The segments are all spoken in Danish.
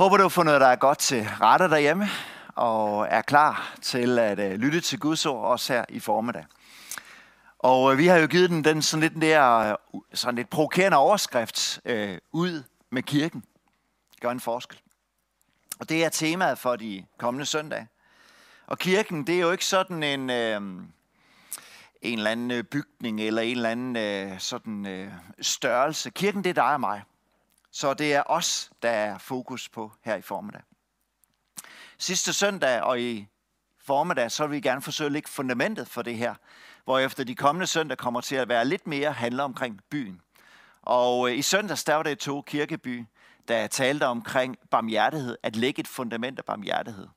Håber du har fundet dig godt til rette derhjemme, og er klar til at øh, lytte til Guds ord også her i formiddag. Og øh, vi har jo givet den, den sådan lidt der, øh, sådan lidt provokerende overskrift øh, ud med kirken. Gør en forskel. Og det er temaet for de kommende søndage. Og kirken, det er jo ikke sådan en, øh, en eller anden bygning eller en eller anden øh, sådan øh, størrelse. Kirken, det er dig og mig. Så det er os, der er fokus på her i formiddag. Sidste søndag og i formiddag, så vil vi gerne forsøge at lægge fundamentet for det her, hvor efter de kommende søndag kommer til at være lidt mere handler omkring byen. Og øh, i søndags, der var det to kirkeby, der talte omkring barmhjertighed, at lægge et fundament af barmhjertighed.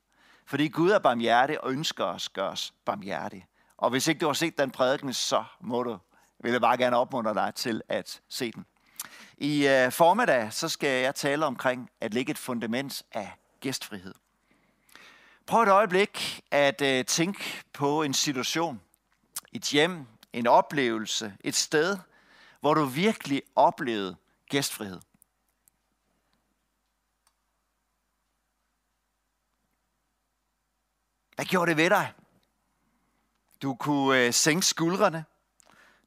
Fordi Gud er barmhjertig og ønsker os gøre os barmhjertig. Og hvis ikke du har set den prædiken, så må du, vil jeg bare gerne opmuntre dig til at se den. I øh, formiddag så skal jeg tale omkring at lægge et fundament af gæstfrihed. Prøv et øjeblik at øh, tænke på en situation, et hjem, en oplevelse, et sted, hvor du virkelig oplevede gæstfrihed. Hvad gjorde det ved dig? Du kunne øh, sænke skuldrene.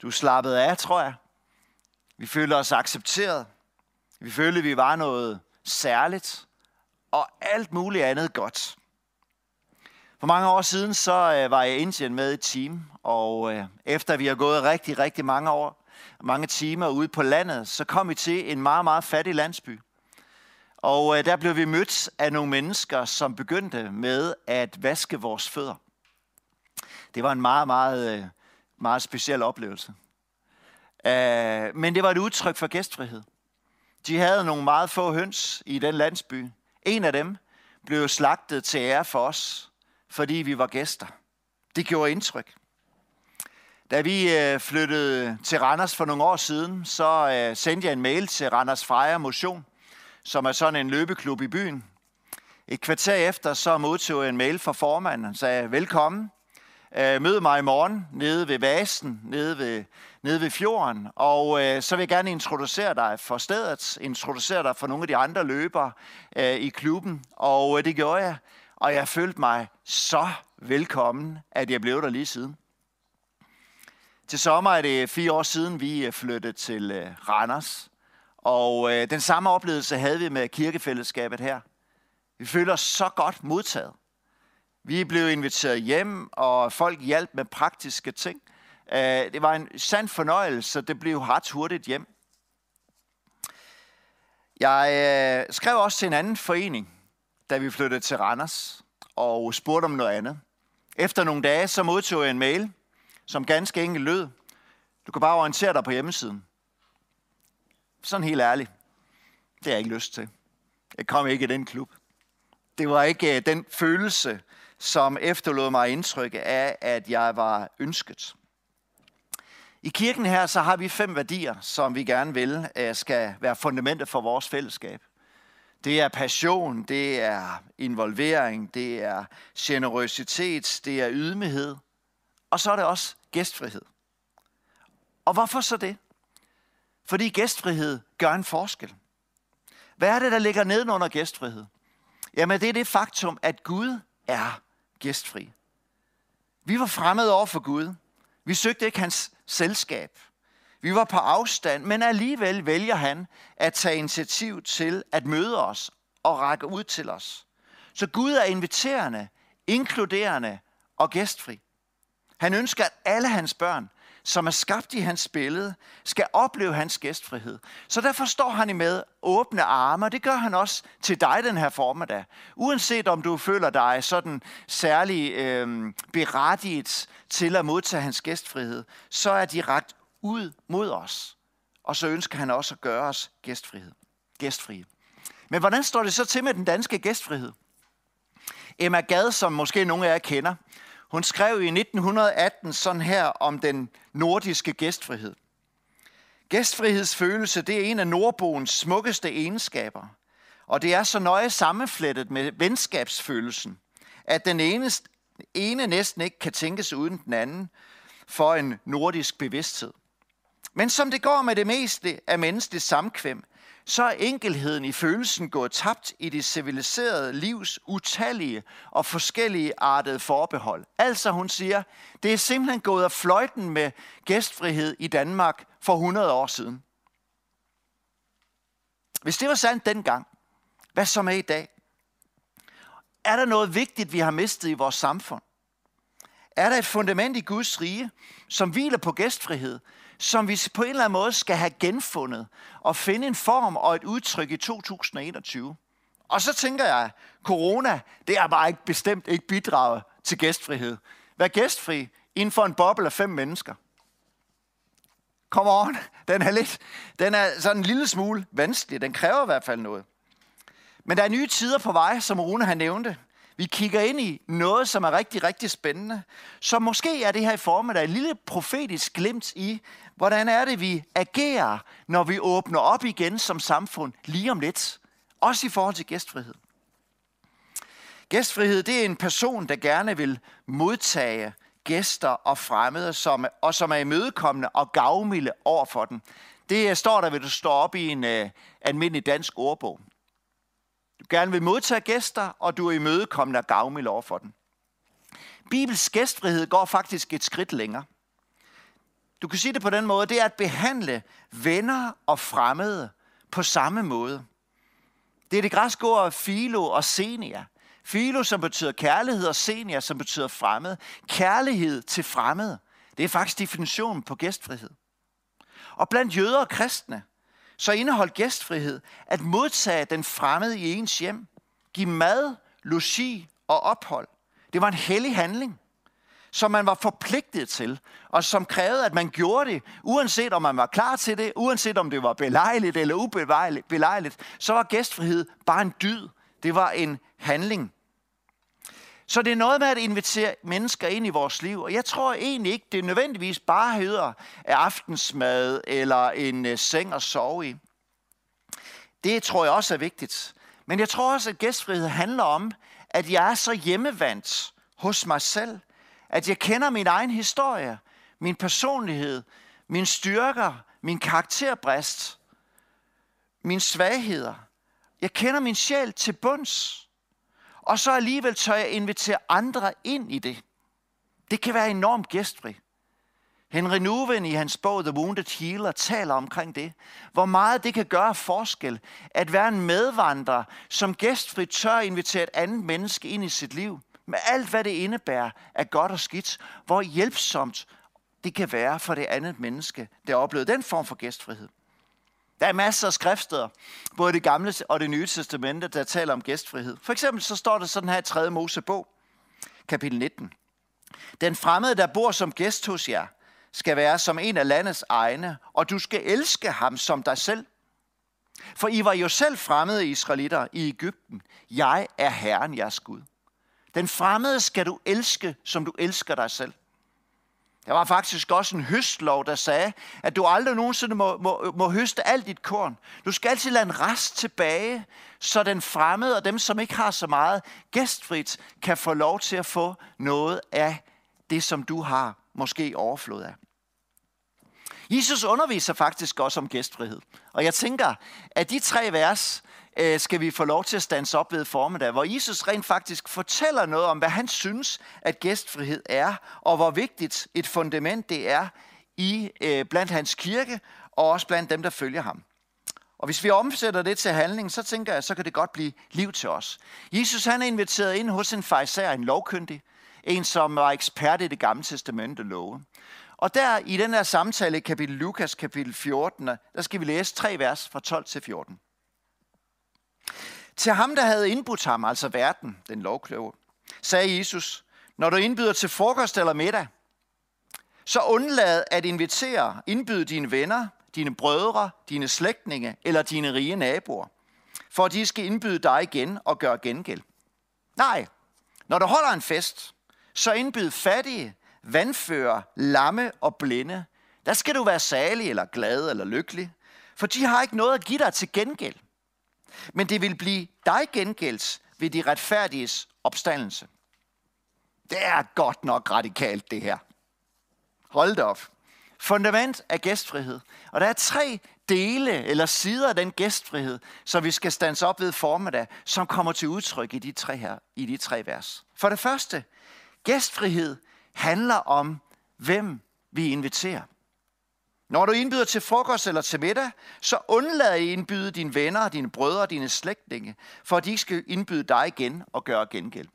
Du slappede af, tror jeg. Vi følte os accepteret. Vi følte, vi var noget særligt. Og alt muligt andet godt. For mange år siden, så øh, var jeg i Indien med et team. Og øh, efter vi har gået rigtig, rigtig mange år, mange timer ude på landet, så kom vi til en meget, meget fattig landsby. Og øh, der blev vi mødt af nogle mennesker, som begyndte med at vaske vores fødder. Det var en meget, meget, øh, meget speciel oplevelse. Øh, men det var et udtryk for gæstfrihed. De havde nogle meget få høns i den landsby. En af dem blev slagtet til ære for os, fordi vi var gæster. Det gjorde indtryk. Da vi øh, flyttede til Randers for nogle år siden, så øh, sendte jeg en mail til Randers Freja Motion – som er sådan en løbeklub i byen. Et kvarter efter så modtog jeg en mail fra formanden. og sagde, velkommen. Øh, mød mig i morgen nede ved Vasen, nede ved, nede ved fjorden. Og øh, så vil jeg gerne introducere dig for stedet, introducere dig for nogle af de andre løbere øh, i klubben. Og øh, det gjorde jeg. Og jeg følte mig så velkommen, at jeg blev der lige siden. Til sommer er det fire år siden, vi flyttede til øh, Randers. Og øh, den samme oplevelse havde vi med kirkefællesskabet her. Vi føler os så godt modtaget. Vi blev inviteret hjem, og folk hjalp med praktiske ting. Øh, det var en sand fornøjelse, det blev ret hurtigt hjem. Jeg øh, skrev også til en anden forening, da vi flyttede til Randers, og spurgte om noget andet. Efter nogle dage, så modtog jeg en mail, som ganske enkelt lød. Du kan bare orientere dig på hjemmesiden sådan helt ærligt, det har jeg ikke lyst til. Jeg kom ikke i den klub. Det var ikke øh, den følelse, som efterlod mig indtryk af, at jeg var ønsket. I kirken her, så har vi fem værdier, som vi gerne vil, øh, skal være fundamentet for vores fællesskab. Det er passion, det er involvering, det er generøsitet, det er ydmyghed, og så er det også gæstfrihed. Og hvorfor så det? Fordi gæstfrihed gør en forskel. Hvad er det, der ligger nedenunder gæstfrihed? Jamen, det er det faktum, at Gud er gæstfri. Vi var fremmede over for Gud. Vi søgte ikke hans selskab. Vi var på afstand, men alligevel vælger han at tage initiativ til at møde os og række ud til os. Så Gud er inviterende, inkluderende og gæstfri. Han ønsker, at alle hans børn som er skabt i hans billede, skal opleve hans gæstfrihed. Så derfor står han i med åbne arme, og det gør han også til dig den her formiddag. Uanset om du føler dig sådan særlig øh, berettiget til at modtage hans gæstfrihed, så er de ret ud mod os. Og så ønsker han også at gøre os gæstfrihed. gæstfrie. Men hvordan står det så til med den danske gæstfrihed? Emma Gad, som måske nogle af jer kender, hun skrev i 1918 sådan her om den nordiske gæstfrihed. Gæstfrihedsfølelse, det er en af nordboens smukkeste egenskaber. Og det er så nøje sammenflettet med venskabsfølelsen, at den ene, ene næsten ikke kan tænkes uden den anden for en nordisk bevidsthed. Men som det går med det meste af menneskeligt samkvem, så er enkelheden i følelsen gået tabt i det civiliserede livs utallige og forskellige artede forbehold. Altså hun siger, det er simpelthen gået af fløjten med gæstfrihed i Danmark for 100 år siden. Hvis det var sandt dengang, hvad så med i dag? Er der noget vigtigt, vi har mistet i vores samfund? Er der et fundament i Guds rige, som hviler på gæstfrihed, som vi på en eller anden måde skal have genfundet og finde en form og et udtryk i 2021? Og så tænker jeg, corona, det er bare ikke bestemt ikke bidraget til gæstfrihed. Vær gæstfri inden for en boble af fem mennesker. Come on, den er lidt, den er sådan en lille smule vanskelig. Den kræver i hvert fald noget. Men der er nye tider på vej, som Rune har nævnte. Vi kigger ind i noget, som er rigtig, rigtig spændende. Så måske er det her i form af et lille profetisk glimt i, hvordan er det, vi agerer, når vi åbner op igen som samfund lige om lidt. Også i forhold til gæstfrihed. Gæstfrihed, det er en person, der gerne vil modtage gæster og fremmede, som, og som er imødekommende og gavmilde over for dem. Det øh, står der, ved du står op i en uh, almindelig dansk ordbog. Du gerne vil modtage gæster, og du er imødekommende og gavmild over for dem. Bibels gæstfrihed går faktisk et skridt længere. Du kan sige det på den måde, det er at behandle venner og fremmede på samme måde. Det er det græske ord philo og senia. Philo, som betyder kærlighed, og senia, som betyder fremmed. Kærlighed til fremmede, det er faktisk definitionen på gæstfrihed. Og blandt jøder og kristne, så indeholdt gæstfrihed at modtage den fremmede i ens hjem, give mad, logi og ophold. Det var en hellig handling, som man var forpligtet til, og som krævede, at man gjorde det, uanset om man var klar til det, uanset om det var belejligt eller ubelejligt, så var gæstfrihed bare en dyd. Det var en handling. Så det er noget med at invitere mennesker ind i vores liv, og jeg tror egentlig ikke, det nødvendigvis bare hedder aftensmad eller en øh, seng at sove i. Det tror jeg også er vigtigt. Men jeg tror også, at gæstfrihed handler om, at jeg er så hjemmevandt hos mig selv, at jeg kender min egen historie, min personlighed, min styrker, min karakterbrist, mine svagheder. Jeg kender min sjæl til bunds og så alligevel tør jeg invitere andre ind i det. Det kan være enormt gæstfri. Henry Nuven i hans bog The Wounded Healer taler omkring det. Hvor meget det kan gøre forskel at være en medvandrer, som gæstfri tør invitere et andet menneske ind i sit liv. Med alt, hvad det indebærer af godt og skidt. Hvor hjælpsomt det kan være for det andet menneske, der har oplevet den form for gæstfrihed. Der er masser af skriftsteder, både det gamle og det nye testamente, der taler om gæstfrihed. For eksempel så står der sådan her i 3. Mosebog, kapitel 19. Den fremmede, der bor som gæst hos jer, skal være som en af landets egne, og du skal elske ham som dig selv. For I var jo selv fremmede israelitter i Ægypten. Jeg er Herren, jeres Gud. Den fremmede skal du elske, som du elsker dig selv. Der var faktisk også en høstlov, der sagde, at du aldrig nogensinde må, må, må høste alt dit korn. Du skal altid lade en rest tilbage, så den fremmede og dem, som ikke har så meget gæstfrit, kan få lov til at få noget af det, som du har måske overflod af. Jesus underviser faktisk også om gæstfrihed. Og jeg tænker, at de tre vers, øh, skal vi få lov til at stands op ved formiddag, hvor Jesus rent faktisk fortæller noget om, hvad han synes, at gæstfrihed er, og hvor vigtigt et fundament det er i øh, blandt hans kirke, og også blandt dem, der følger ham. Og hvis vi omsætter det til handling, så tænker jeg, så kan det godt blive liv til os. Jesus han er inviteret ind hos en fejser, en lovkyndig, en som var ekspert i det gamle testamente love. Og der i den her samtale i kapitel Lukas, kapitel 14, der skal vi læse tre vers fra 12 til 14. Til ham, der havde indbudt ham, altså verden, den lovkloge, sagde Jesus, når du indbyder til frokost eller middag, så undlad at invitere, indbyde dine venner, dine brødre, dine slægtninge eller dine rige naboer, for de skal indbyde dig igen og gøre gengæld. Nej, når du holder en fest, så indbyd fattige, vandfører, lamme og blinde. Der skal du være salig eller glad eller lykkelig, for de har ikke noget at give dig til gengæld men det vil blive dig gengældt ved de retfærdiges opstandelse. Det er godt nok radikalt, det her. Hold det op. Fundament af gæstfrihed. Og der er tre dele eller sider af den gæstfrihed, som vi skal stands op ved formiddag, som kommer til udtryk i de tre her, i de tre vers. For det første, gæstfrihed handler om, hvem vi inviterer. Når du indbyder til frokost eller til middag, så undlad at indbyde dine venner, dine brødre og dine slægtninge, for at de ikke skal indbyde dig igen og gøre gengæld.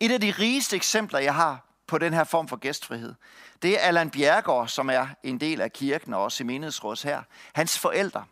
Et af de rigeste eksempler, jeg har på den her form for gæstfrihed, det er Allan Bjergård, som er en del af kirken og også i menighedsråds her. Hans forældre,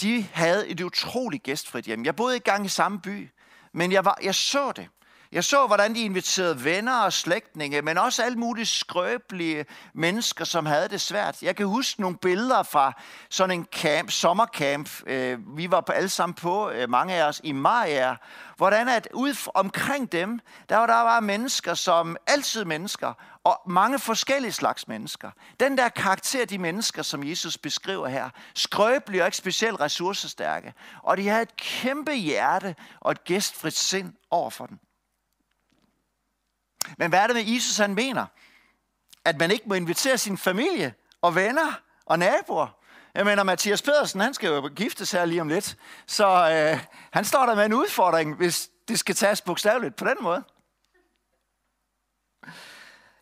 de havde et utroligt gæstfrit hjem. Jeg boede ikke gang i samme by, men jeg, var, jeg så det. Jeg så, hvordan de inviterede venner og slægtninge, men også alle mulige skrøbelige mennesker, som havde det svært. Jeg kan huske nogle billeder fra sådan en camp, sommercamp. Øh, vi var alle sammen på, øh, mange af os, i Maja. Hvordan at ud omkring dem, der var der var mennesker, som altid mennesker, og mange forskellige slags mennesker. Den der karakter, de mennesker, som Jesus beskriver her, skrøbelige og ikke specielt ressourcestærke. Og de havde et kæmpe hjerte og et gæstfrit sind over for den. Men hvad er det med Jesus, han mener? At man ikke må invitere sin familie og venner og naboer. Jeg mener, Mathias Pedersen, han skal jo giftes her lige om lidt. Så øh, han står der med en udfordring, hvis det skal tages bogstaveligt på den måde.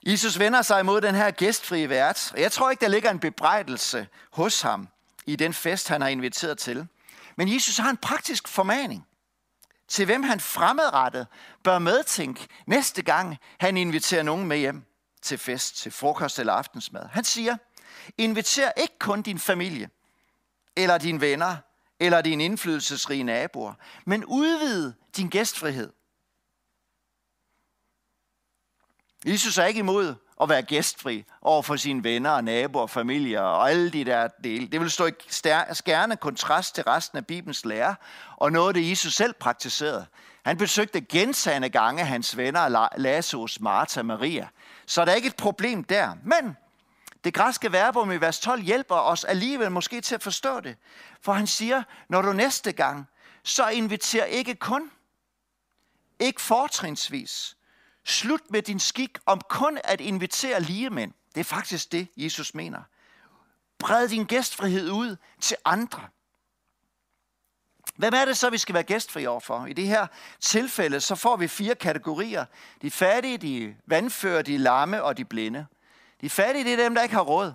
Jesus vender sig imod den her gæstfrie vært, og jeg tror ikke, der ligger en bebrejdelse hos ham i den fest, han har inviteret til. Men Jesus har en praktisk formaning til hvem han fremadrettet bør medtænke næste gang, han inviterer nogen med hjem til fest, til frokost eller aftensmad. Han siger, inviter ikke kun din familie, eller dine venner, eller dine indflydelsesrige naboer, men udvid din gæstfrihed. Jesus er ikke imod at være gæstfri over for sine venner og naboer og familier og alle de der dele. Det vil stå i skærende kontrast til resten af Bibelens lære, og noget, det Jesus selv praktiserede. Han besøgte gentagende gange hans venner, Lazarus, Martha og Maria. Så der er ikke et problem der. Men det græske verbum i vers 12 hjælper os alligevel måske til at forstå det. For han siger, når du næste gang, så inviter ikke kun, ikke fortrinsvis, Slut med din skik om kun at invitere lige mænd. Det er faktisk det, Jesus mener. Bred din gæstfrihed ud til andre. Hvem er det så, vi skal være gæstfri overfor? I det her tilfælde, så får vi fire kategorier. De fattige, de vandfører, de lamme og de blinde. De fattige, det er dem, der ikke har råd.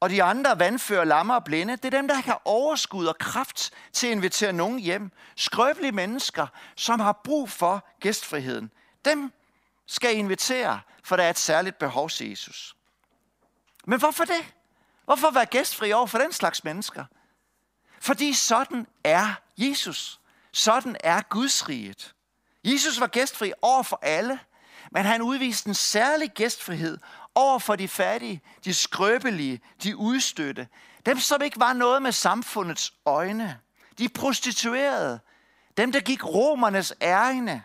Og de andre vandfører, lamme og blinde, det er dem, der ikke har overskud og kraft til at invitere nogen hjem. Skrøbelige mennesker, som har brug for gæstfriheden. Dem skal invitere, for der er et særligt behov siger Jesus. Men hvorfor det? Hvorfor være gæstfri over for den slags mennesker? Fordi sådan er Jesus. Sådan er Guds riget. Jesus var gæstfri over for alle, men han udviste en særlig gæstfrihed over for de fattige, de skrøbelige, de udstøtte. Dem, som ikke var noget med samfundets øjne. De prostituerede. Dem, der gik romernes ærne.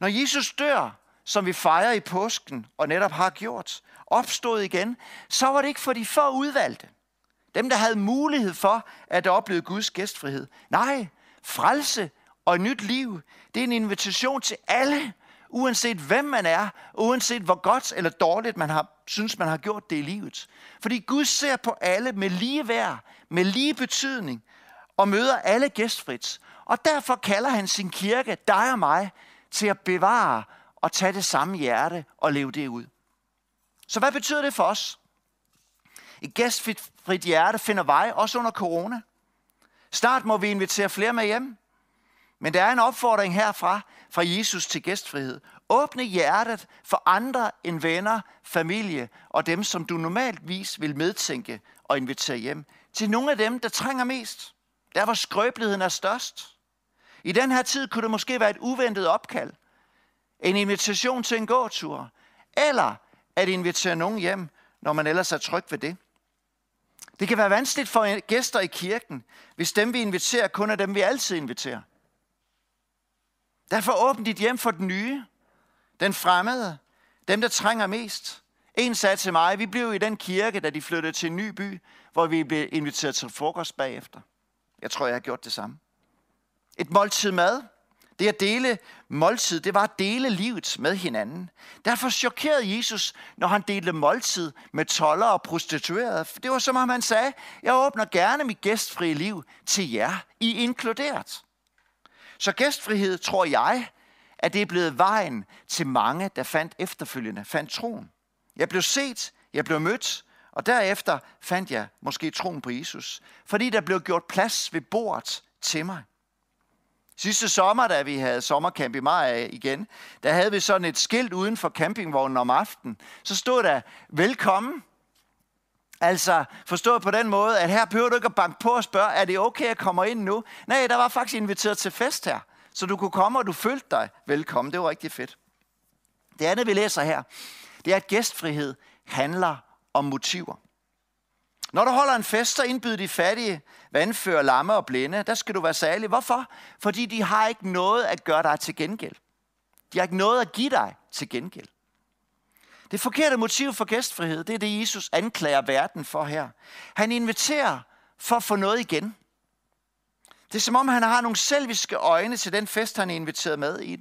Når Jesus dør, som vi fejrer i påsken og netop har gjort, opstod igen, så var det ikke for de få udvalgte. Dem, der havde mulighed for at opleve Guds gæstfrihed. Nej, frelse og et nyt liv, det er en invitation til alle, uanset hvem man er, uanset hvor godt eller dårligt man har, synes, man har gjort det i livet. Fordi Gud ser på alle med lige værd, med lige betydning, og møder alle gæstfrit. Og derfor kalder han sin kirke, dig og mig, til at bevare og tage det samme hjerte og leve det ud. Så hvad betyder det for os? Et gæstfrit hjerte finder vej, også under corona. Snart må vi invitere flere med hjem. Men der er en opfordring herfra, fra Jesus til gæstfrihed. Åbne hjertet for andre end venner, familie og dem, som du normaltvis vil medtænke og invitere hjem. Til nogle af dem, der trænger mest. Der, hvor skrøbeligheden er størst. I den her tid kunne det måske være et uventet opkald – en invitation til en gåtur, eller at invitere nogen hjem, når man ellers er tryg ved det. Det kan være vanskeligt for gæster i kirken, hvis dem vi inviterer kun er dem vi altid inviterer. Derfor åbn dit hjem for den nye, den fremmede, dem der trænger mest. En sagde til mig, vi blev i den kirke, da de flyttede til en ny by, hvor vi blev inviteret til frokost bagefter. Jeg tror, jeg har gjort det samme. Et måltid mad, Det at dele måltid, det var at dele livet med hinanden. Derfor chokerede Jesus, når han delte måltid med toller og prostituerede. For Det var som om han sagde, jeg åbner gerne mit gæstfrie liv til jer. I inkluderet. Så gæstfrihed, tror jeg, at det er blevet vejen til mange, der fandt efterfølgende, fandt troen. Jeg blev set, jeg blev mødt, og derefter fandt jeg måske troen på Jesus, fordi der blev gjort plads ved bordet til mig. Sidste sommer, da vi havde sommercamp i maj igen, der havde vi sådan et skilt uden for campingvognen om aftenen. Så stod der, velkommen. Altså forstået på den måde, at her behøver du ikke at banke på og spørge, er det okay, at jeg kommer ind nu? Nej, der var faktisk inviteret til fest her, så du kunne komme, og du følte dig velkommen. Det var rigtig fedt. Det andet, vi læser her, det er, at gæstfrihed handler om motiver. Når du holder en fest, så indbyder de fattige, vandfører, lamme og blinde. Der skal du være særlig. Hvorfor? Fordi de har ikke noget at gøre dig til gengæld. De har ikke noget at give dig til gengæld. Det forkerte motiv for gæstfrihed, det er det, Jesus anklager verden for her. Han inviterer for at få noget igen. Det er som om, han har nogle selviske øjne til den fest, han er inviteret med i.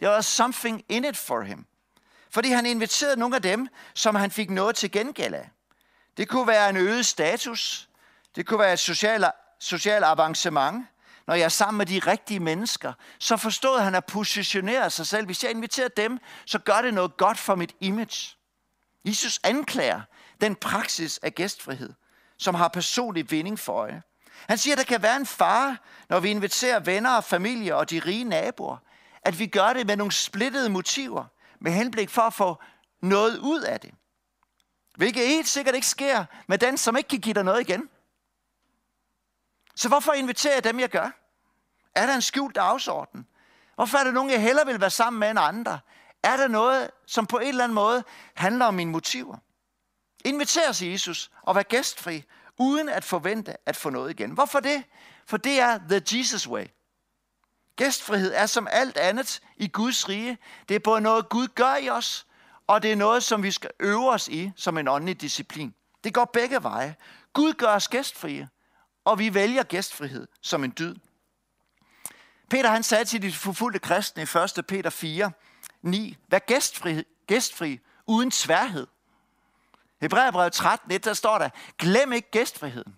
Der var something in it for him. Fordi han inviterede nogle af dem, som han fik noget til gengæld af. Det kunne være en øget status. Det kunne være et socialt, social avancement. Når jeg er sammen med de rigtige mennesker, så forstod han at positionere sig selv. Hvis jeg inviterer dem, så gør det noget godt for mit image. Jesus anklager den praksis af gæstfrihed, som har personlig vinding for øje. Han siger, at der kan være en fare, når vi inviterer venner og familie og de rige naboer, at vi gør det med nogle splittede motiver, med henblik for at få noget ud af det. Hvilket helt sikkert ikke sker med den, som ikke kan give dig noget igen. Så hvorfor inviterer jeg dem, jeg gør? Er der en skjult dagsorden? Hvorfor er der nogen, jeg hellere vil være sammen med end andre? Er der noget, som på en eller anden måde handler om mine motiver? Inviter os Jesus og vær gæstfri, uden at forvente at få noget igen. Hvorfor det? For det er the Jesus way. Gæstfrihed er som alt andet i Guds rige. Det er både noget, Gud gør i os, og det er noget, som vi skal øve os i som en åndelig disciplin. Det går begge veje. Gud gør os gæstfrie, og vi vælger gæstfrihed som en dyd. Peter han sagde til de forfulgte kristne i 1. Peter 4, 9, vær gæstfri, gæstfri uden tværhed. Hebræerbrevet 13, 1, der står der, glem ikke gæstfriheden.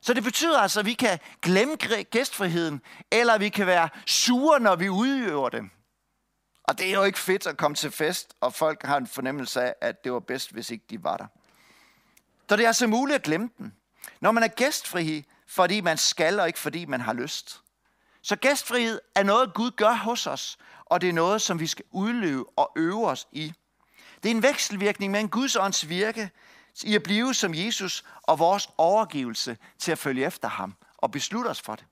Så det betyder altså, at vi kan glemme gæstfriheden, eller vi kan være sure, når vi udøver dem. Og det er jo ikke fedt at komme til fest, og folk har en fornemmelse af, at det var bedst, hvis ikke de var der. Så det er altså muligt at glemme den. Når man er gæstfri, fordi man skal, og ikke fordi man har lyst. Så gæstfrihed er noget, Gud gør hos os, og det er noget, som vi skal udleve og øve os i. Det er en vekselvirkning mellem Guds ånds virke i at blive som Jesus og vores overgivelse til at følge efter ham og beslutte os for det.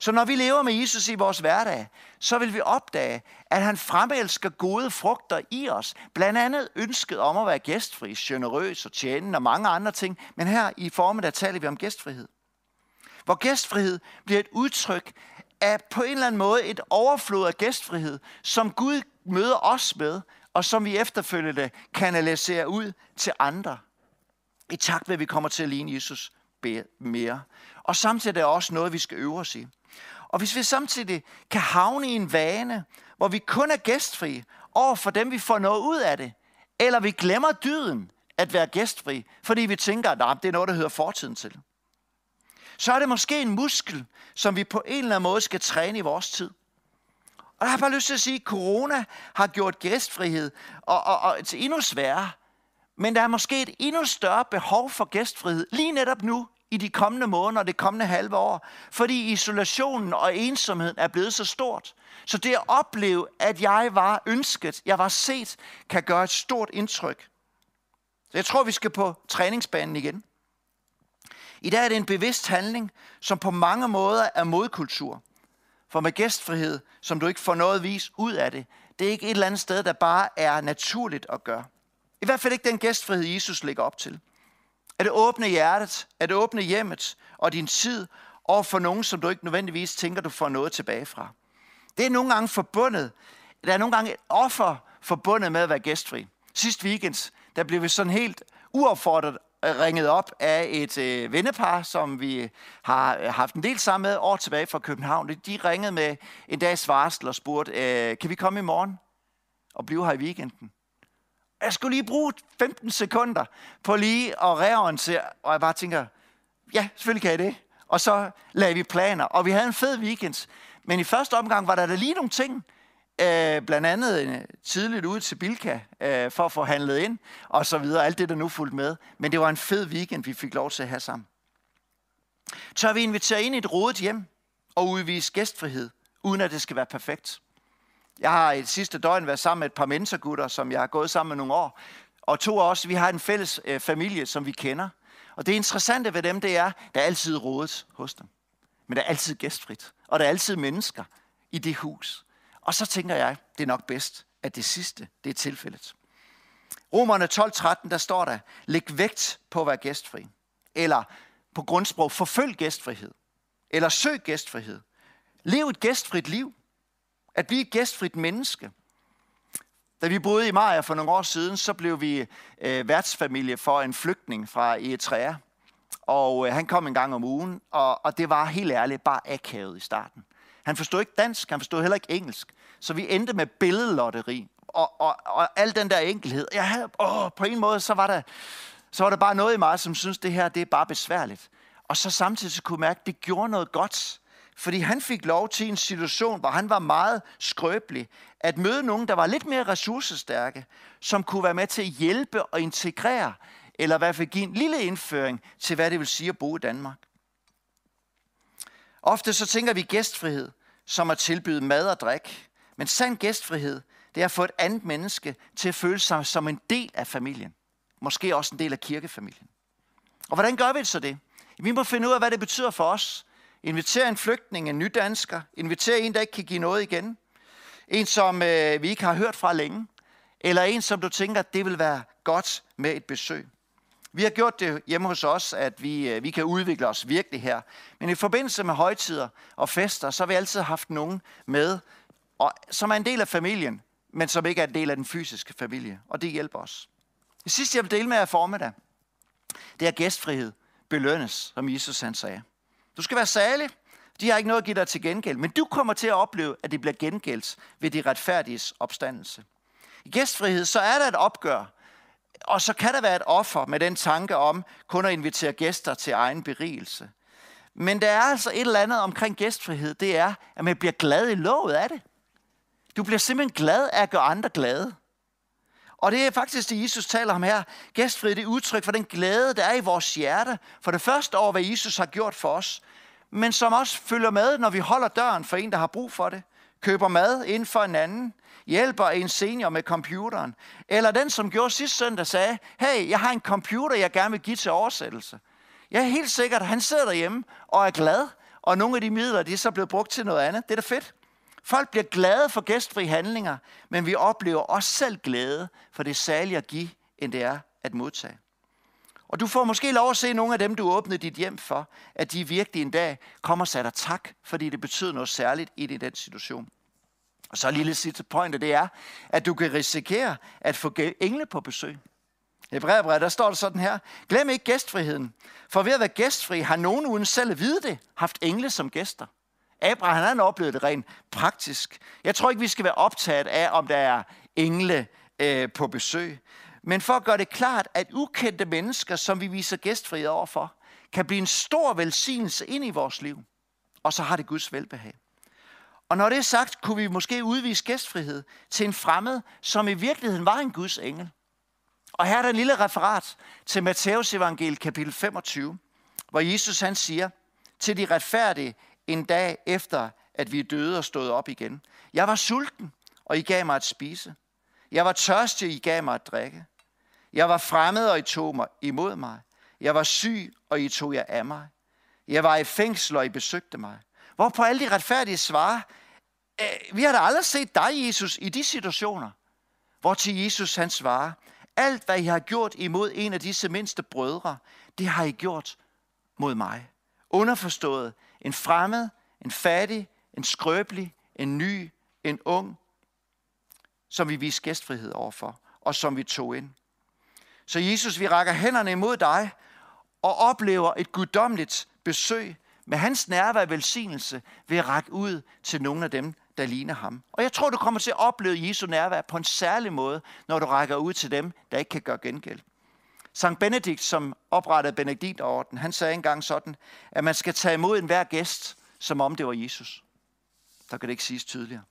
Så når vi lever med Jesus i vores hverdag, så vil vi opdage, at han fremelsker gode frugter i os. Blandt andet ønsket om at være gæstfri, generøs og tjenende og mange andre ting. Men her i formen, der taler vi om gæstfrihed. Hvor gæstfrihed bliver et udtryk af på en eller anden måde et overflod af gæstfrihed, som Gud møder os med, og som vi efterfølgende kanaliserer ud til andre. I takt med, at vi kommer til at ligne Jesus mere. Og samtidig er det også noget, vi skal øve os i. Og hvis vi samtidig kan havne i en vane, hvor vi kun er gæstfri over for dem, vi får noget ud af det, eller vi glemmer dyden at være gæstfri, fordi vi tænker, at det er noget, der hører fortiden til, så er det måske en muskel, som vi på en eller anden måde skal træne i vores tid. Og jeg har bare lyst til at sige, at corona har gjort gæstfrihed og, og, og til endnu sværere. Men der er måske et endnu større behov for gæstfrihed lige netop nu i de kommende måneder og det kommende halve år, fordi isolationen og ensomheden er blevet så stort. Så det at opleve, at jeg var ønsket, jeg var set, kan gøre et stort indtryk. Så jeg tror, vi skal på træningsbanen igen. I dag er det en bevidst handling, som på mange måder er modkultur. For med gæstfrihed, som du ikke får noget vis ud af det, det er ikke et eller andet sted, der bare er naturligt at gøre. I hvert fald ikke den gæstfrihed, Jesus lægger op til. At åbne hjertet, at åbne hjemmet og din tid over for nogen, som du ikke nødvendigvis tænker, du får noget tilbage fra. Det er nogle gange forbundet, der er nogle gange et offer forbundet med at være gæstfri. Sidste weekend, der blev vi sådan helt uopfordret øh, ringet op af et øh, vennepar, som vi øh, har øh, haft en del sammen med år tilbage fra København. De ringede med en dags varsel og spurgte, øh, kan vi komme i morgen og blive her i weekenden? Jeg skulle lige bruge 15 sekunder på lige at reorientere, og jeg bare tænker, ja, selvfølgelig kan jeg det. Og så lagde vi planer, og vi havde en fed weekend. Men i første omgang var der da lige nogle ting, øh, blandt andet øh, tidligt ude til Bilka øh, for at få handlet ind, og så videre, alt det, der nu fulgte med. Men det var en fed weekend, vi fik lov til at have sammen. Tør vi invitere ind i et rodet hjem og udvise gæstfrihed, uden at det skal være perfekt? Jeg har i det sidste døgn været sammen med et par mentorgutter, som jeg har gået sammen med nogle år. Og to af os, vi har en fælles øh, familie, som vi kender. Og det interessante ved dem, det er, der er altid rådet hos dem. Men der er altid gæstfrit. Og der er altid mennesker i det hus. Og så tænker jeg, det er nok bedst, at det sidste, det er tilfældet. Romerne 12.13, der står der, læg vægt på at være gæstfri. Eller på grundsprog, forfølg gæstfrihed. Eller søg gæstfrihed. Lev et gæstfrit liv. At blive et gæstfrit menneske. Da vi boede i Maja for nogle år siden, så blev vi øh, værtsfamilie for en flygtning fra Eritrea. Og øh, han kom en gang om ugen, og, og det var helt ærligt bare akavet i starten. Han forstod ikke dansk, han forstod heller ikke engelsk. Så vi endte med billedlotteri og, og, og al den der enkelhed. Jeg havde, åh, på en måde, så var, der, så var der bare noget i mig, som synes det her det er bare besværligt. Og så samtidig så kunne jeg mærke, at det gjorde noget godt. Fordi han fik lov til en situation, hvor han var meget skrøbelig, at møde nogen, der var lidt mere ressourcestærke, som kunne være med til at hjælpe og integrere, eller i hvert fald give en lille indføring til, hvad det vil sige at bo i Danmark. Ofte så tænker vi gæstfrihed som at tilbyde mad og drik. Men sand gæstfrihed, det er at få et andet menneske til at føle sig som en del af familien. Måske også en del af kirkefamilien. Og hvordan gør vi så det? Vi må finde ud af, hvad det betyder for os. Inviter en flygtning, en ny dansker. En, der ikke kan give noget igen. En, som øh, vi ikke har hørt fra længe. Eller en, som du tænker, det vil være godt med et besøg. Vi har gjort det hjemme hos os, at vi, øh, vi kan udvikle os virkelig her. Men i forbindelse med højtider og fester, så har vi altid haft nogen med, og, som er en del af familien, men som ikke er en del af den fysiske familie. Og det hjælper os. Det sidste, jeg vil dele med jer formiddag, det er gæstfrihed belønnes, som Jesus han sagde. Du skal være særlig. De har ikke noget at give dig til gengæld, men du kommer til at opleve, at det bliver gengældt ved de retfærdiges opstandelse. I gæstfrihed, så er der et opgør og så kan der være et offer med den tanke om kun at invitere gæster til egen berigelse. Men der er altså et eller andet omkring gæstfrihed, det er, at man bliver glad i låget af det. Du bliver simpelthen glad af at gøre andre glade. Og det er faktisk det, Jesus taler om her. Gæstfrihed det er udtryk for den glæde, der er i vores hjerte. For det første over, hvad Jesus har gjort for os. Men som også følger med, når vi holder døren for en, der har brug for det. Køber mad ind for en anden hjælper en senior med computeren. Eller den, som gjorde sidste søndag, sagde, hey, jeg har en computer, jeg gerne vil give til oversættelse. Jeg er helt sikkert, at han sidder derhjemme og er glad, og nogle af de midler, de er så blevet brugt til noget andet. Det er da fedt. Folk bliver glade for gæstfri handlinger, men vi oplever også selv glæde, for det er særligt at give, end det er at modtage. Og du får måske lov at se nogle af dem, du åbnede dit hjem for, at de virkelig en dag kommer og sætter tak, fordi det betyder noget særligt i den situation. Og så en lille sidste point, det er, at du kan risikere at få engle på besøg. I Hebræerbrevet, der står det sådan her. Glem ikke gæstfriheden. For ved at være gæstfri, har nogen uden selv at vide det, haft engle som gæster. Abraham han oplevede det rent praktisk. Jeg tror ikke, vi skal være optaget af, om der er engle øh, på besøg. Men for at gøre det klart, at ukendte mennesker, som vi viser gæstfrihed overfor, kan blive en stor velsignelse ind i vores liv. Og så har det Guds velbehag. Og når det er sagt, kunne vi måske udvise gæstfrihed til en fremmed, som i virkeligheden var en Guds engel. Og her er der en lille referat til Matteus evangel kapitel 25, hvor Jesus han siger til de retfærdige en dag efter, at vi er døde og stået op igen. Jeg var sulten, og I gav mig at spise. Jeg var tørstig, og I gav mig at drikke. Jeg var fremmed, og I tog mig imod mig. Jeg var syg, og I tog jer af mig. Jeg var i fængsel, og I besøgte mig. Hvor på alle de retfærdige svarer, øh, vi har da aldrig set dig, Jesus, i de situationer. Hvor til Jesus han svarer, alt hvad I har gjort imod en af disse mindste brødre, det har I gjort mod mig. Underforstået, en fremmed, en fattig, en skrøbelig, en ny, en ung, som vi viste gæstfrihed overfor, og som vi tog ind. Så Jesus, vi rækker hænderne imod dig og oplever et guddommeligt besøg med hans nærvær og velsignelse ved at række ud til nogle af dem, der ligner ham. Og jeg tror, du kommer til at opleve Jesu nærvær på en særlig måde, når du rækker ud til dem, der ikke kan gøre gengæld. Sankt Benedikt, som oprettede Benediktorden, han sagde engang sådan, at man skal tage imod enhver gæst, som om det var Jesus. Der kan det ikke siges tydeligere.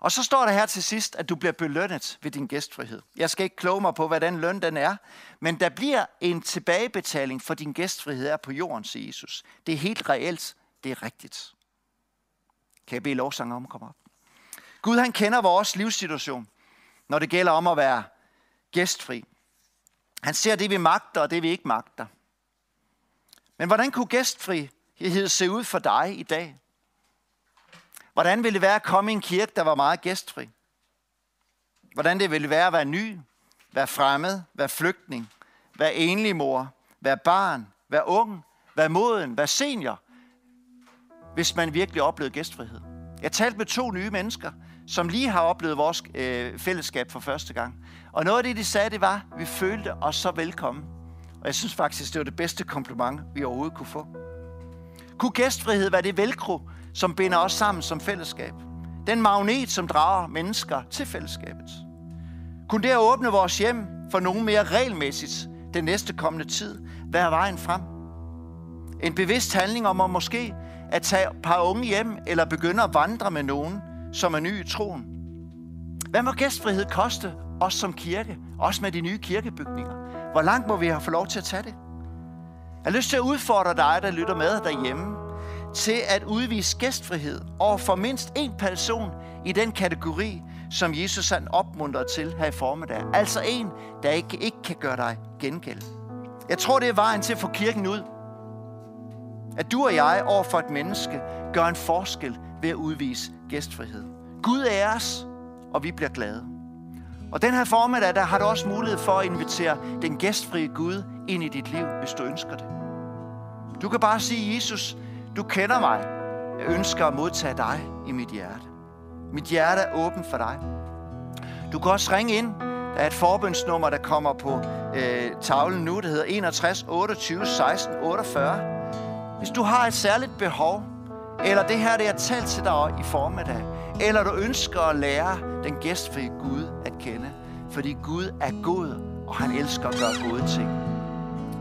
Og så står der her til sidst, at du bliver belønnet ved din gæstfrihed. Jeg skal ikke kloge mig på, hvad den løn den er, men der bliver en tilbagebetaling for din gæstfrihed her på jorden, siger Jesus. Det er helt reelt, det er rigtigt. Kan jeg bede lovsanger om at komme op? Gud han kender vores livssituation, når det gælder om at være gæstfri. Han ser det, vi magter, og det, vi ikke magter. Men hvordan kunne gæstfrihed se ud for dig i dag? Hvordan ville det være at komme i en kirke, der var meget gæstfri? Hvordan det ville være at være ny, være fremmed, være flygtning, være enlig mor, være barn, være ung, være moden, være senior, hvis man virkelig oplevede gæstfrihed. Jeg talte med to nye mennesker, som lige har oplevet vores øh, fællesskab for første gang. Og noget af det, de sagde, det var, at vi følte os så velkommen. Og jeg synes faktisk, det var det bedste kompliment, vi overhovedet kunne få. Kunne gæstfrihed være det velcro, som binder os sammen som fællesskab? Den magnet, som drager mennesker til fællesskabet? Kunne det at åbne vores hjem for nogen mere regelmæssigt den næste kommende tid være vejen frem? En bevidst handling om at måske at tage et par unge hjem eller begynde at vandre med nogen, som er ny i troen. Hvad må gæstfrihed koste os som kirke, også med de nye kirkebygninger? Hvor langt må vi have fået lov til at tage det? Jeg har lyst til at udfordre dig, der lytter med derhjemme, til at udvise gæstfrihed over for mindst en person i den kategori, som Jesus han opmuntrer til her i formiddag. Altså en, der ikke, ikke kan gøre dig gengæld. Jeg tror, det er vejen til at få kirken ud. At du og jeg over for et menneske gør en forskel ved at udvise gæstfrihed. Gud er os, og vi bliver glade. Og den her formiddag, der har du også mulighed for at invitere den gæstfrie Gud ind i dit liv, hvis du ønsker det. Du kan bare sige, Jesus, du kender mig. Jeg ønsker at modtage dig i mit hjerte. Mit hjerte er åbent for dig. Du kan også ringe ind. Der er et forbundsnummer, der kommer på øh, tavlen nu, der hedder 61 28 16 48. Hvis du har et særligt behov, eller det her, det er talt til dig i formiddag, eller du ønsker at lære den gæstfri Gud at kende, fordi Gud er god, og han elsker at gøre gode ting.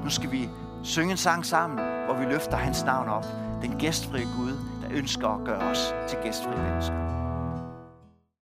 Nu skal vi synge en sang sammen, hvor vi løfter hans navn op. Den gæstfri Gud, der ønsker at gøre os til gæstfri mennesker.